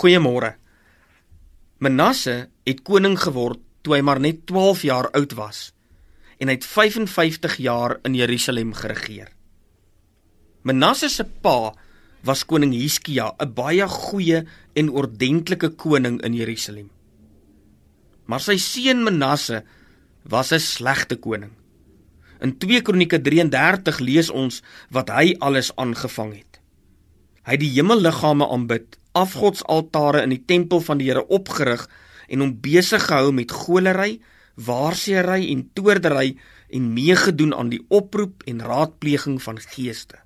Goeiemôre. Manasse het koning geword toe hy maar net 12 jaar oud was en hy het 55 jaar in Jerusalem geregeer. Manasse se pa was koning Hiskia, 'n baie goeie en ordentlike koning in Jerusalem. Maar sy seun Manasse was 'n slegte koning. In 2 Kronieke 33 lees ons wat hy alles aangevang het. Hy het die hemelliggame aanbid afgodsaltare in die tempel van die Here opgerig en hom besig gehou met golery, waarseery en toordery en meegedoen aan die oproep en raadpleging van geeste.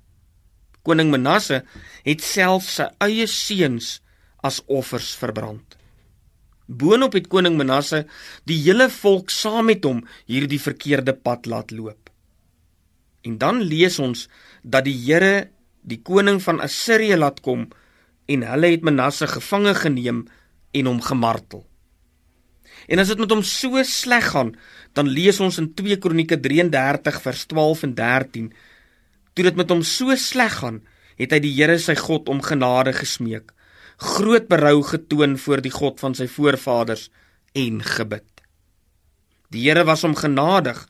Koning Manasse het self sy eie seuns as offers verbrand. Boonop het koning Manasse die hele volk saam met hom hierdie verkeerde pad laat loop. En dan lees ons dat die Here die koning van Assirië laat kom en hulle het Manasse gevange geneem en hom gemartel. En as dit met hom so sleg gaan, dan lees ons in 2 Kronieke 33 vers 12 en 13: Toe dit met hom so sleg gaan, het hy die Here sy God om genade gesmeek, groot berou getoon voor die God van sy voorvaders en gebid. Die Here was hom genadig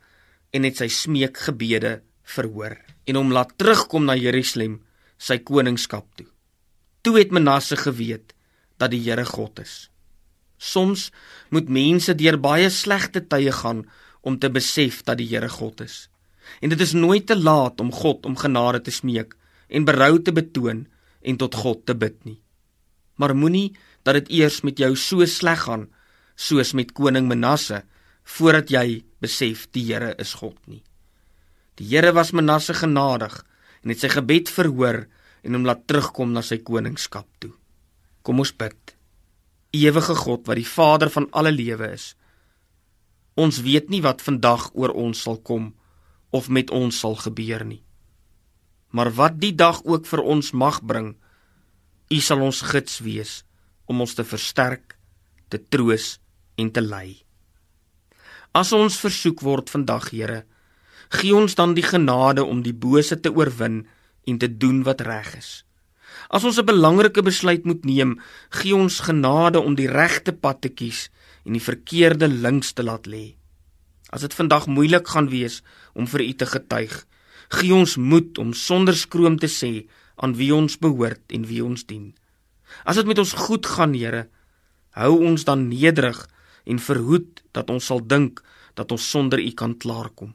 en het sy smeekgebede verhoor en hom laat terugkom na Jerusalem, sy koningskap toe. Toe het Manasse geweet dat die Here God is. Soms moet mense deur baie slegte tye gaan om te besef dat die Here God is. En dit is nooit te laat om God om genade te smeek en berou te betoon en tot God te bid nie. Maar moenie dat dit eers met jou so sleg gaan soos met koning Manasse voordat jy besef die Here is God nie. Die Here was Manasse genadig en het sy gebed verhoor en hom laat terugkom na sy koningskap toe. Kom ons bid. Ewige God wat die Vader van alle lewe is. Ons weet nie wat vandag oor ons sal kom of met ons sal gebeur nie. Maar wat die dag ook vir ons mag bring, U sal ons gids wees om ons te versterk, te troos en te lei. As ons versoek word vandag, Here, gee ons dan die genade om die bose te oorwin en te doen wat reg is. As ons 'n belangrike besluit moet neem, gee ons genade om die regte pad te kies en die verkeerde links te laat lê. As dit vandag moeilik gaan wees om vir U te getuig, gee ons moed om sonder skroom te sê aan wie ons behoort en wie ons dien. As dit met ons goed gaan, Here, hou ons dan nederig en verhoed dat ons sal dink dat ons sonder U kan klaarkom.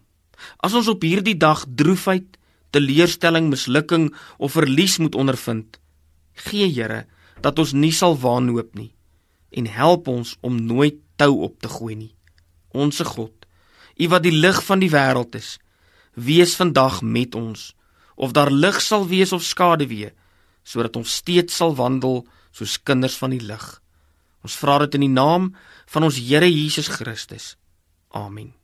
As ons op hierdie dag droefheid teleurstelling, mislukking of verlies moet ondervind. Gee Here dat ons nie sal waanhoop nie en help ons om nooit tou op te gooi nie. Onse God, U wat die lig van die wêreld is, wees vandag met ons of daar lig sal wees of skaduwee sodat ons steeds sal wandel soos kinders van die lig. Ons vra dit in die naam van ons Here Jesus Christus. Amen.